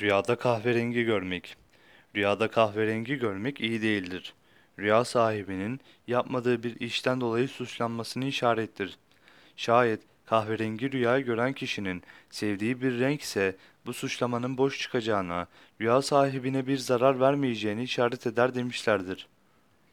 Rüyada kahverengi görmek. Rüyada kahverengi görmek iyi değildir. Rüya sahibinin yapmadığı bir işten dolayı suçlanmasını işarettir. Şayet kahverengi rüya gören kişinin sevdiği bir renk ise bu suçlamanın boş çıkacağına, rüya sahibine bir zarar vermeyeceğini işaret eder demişlerdir.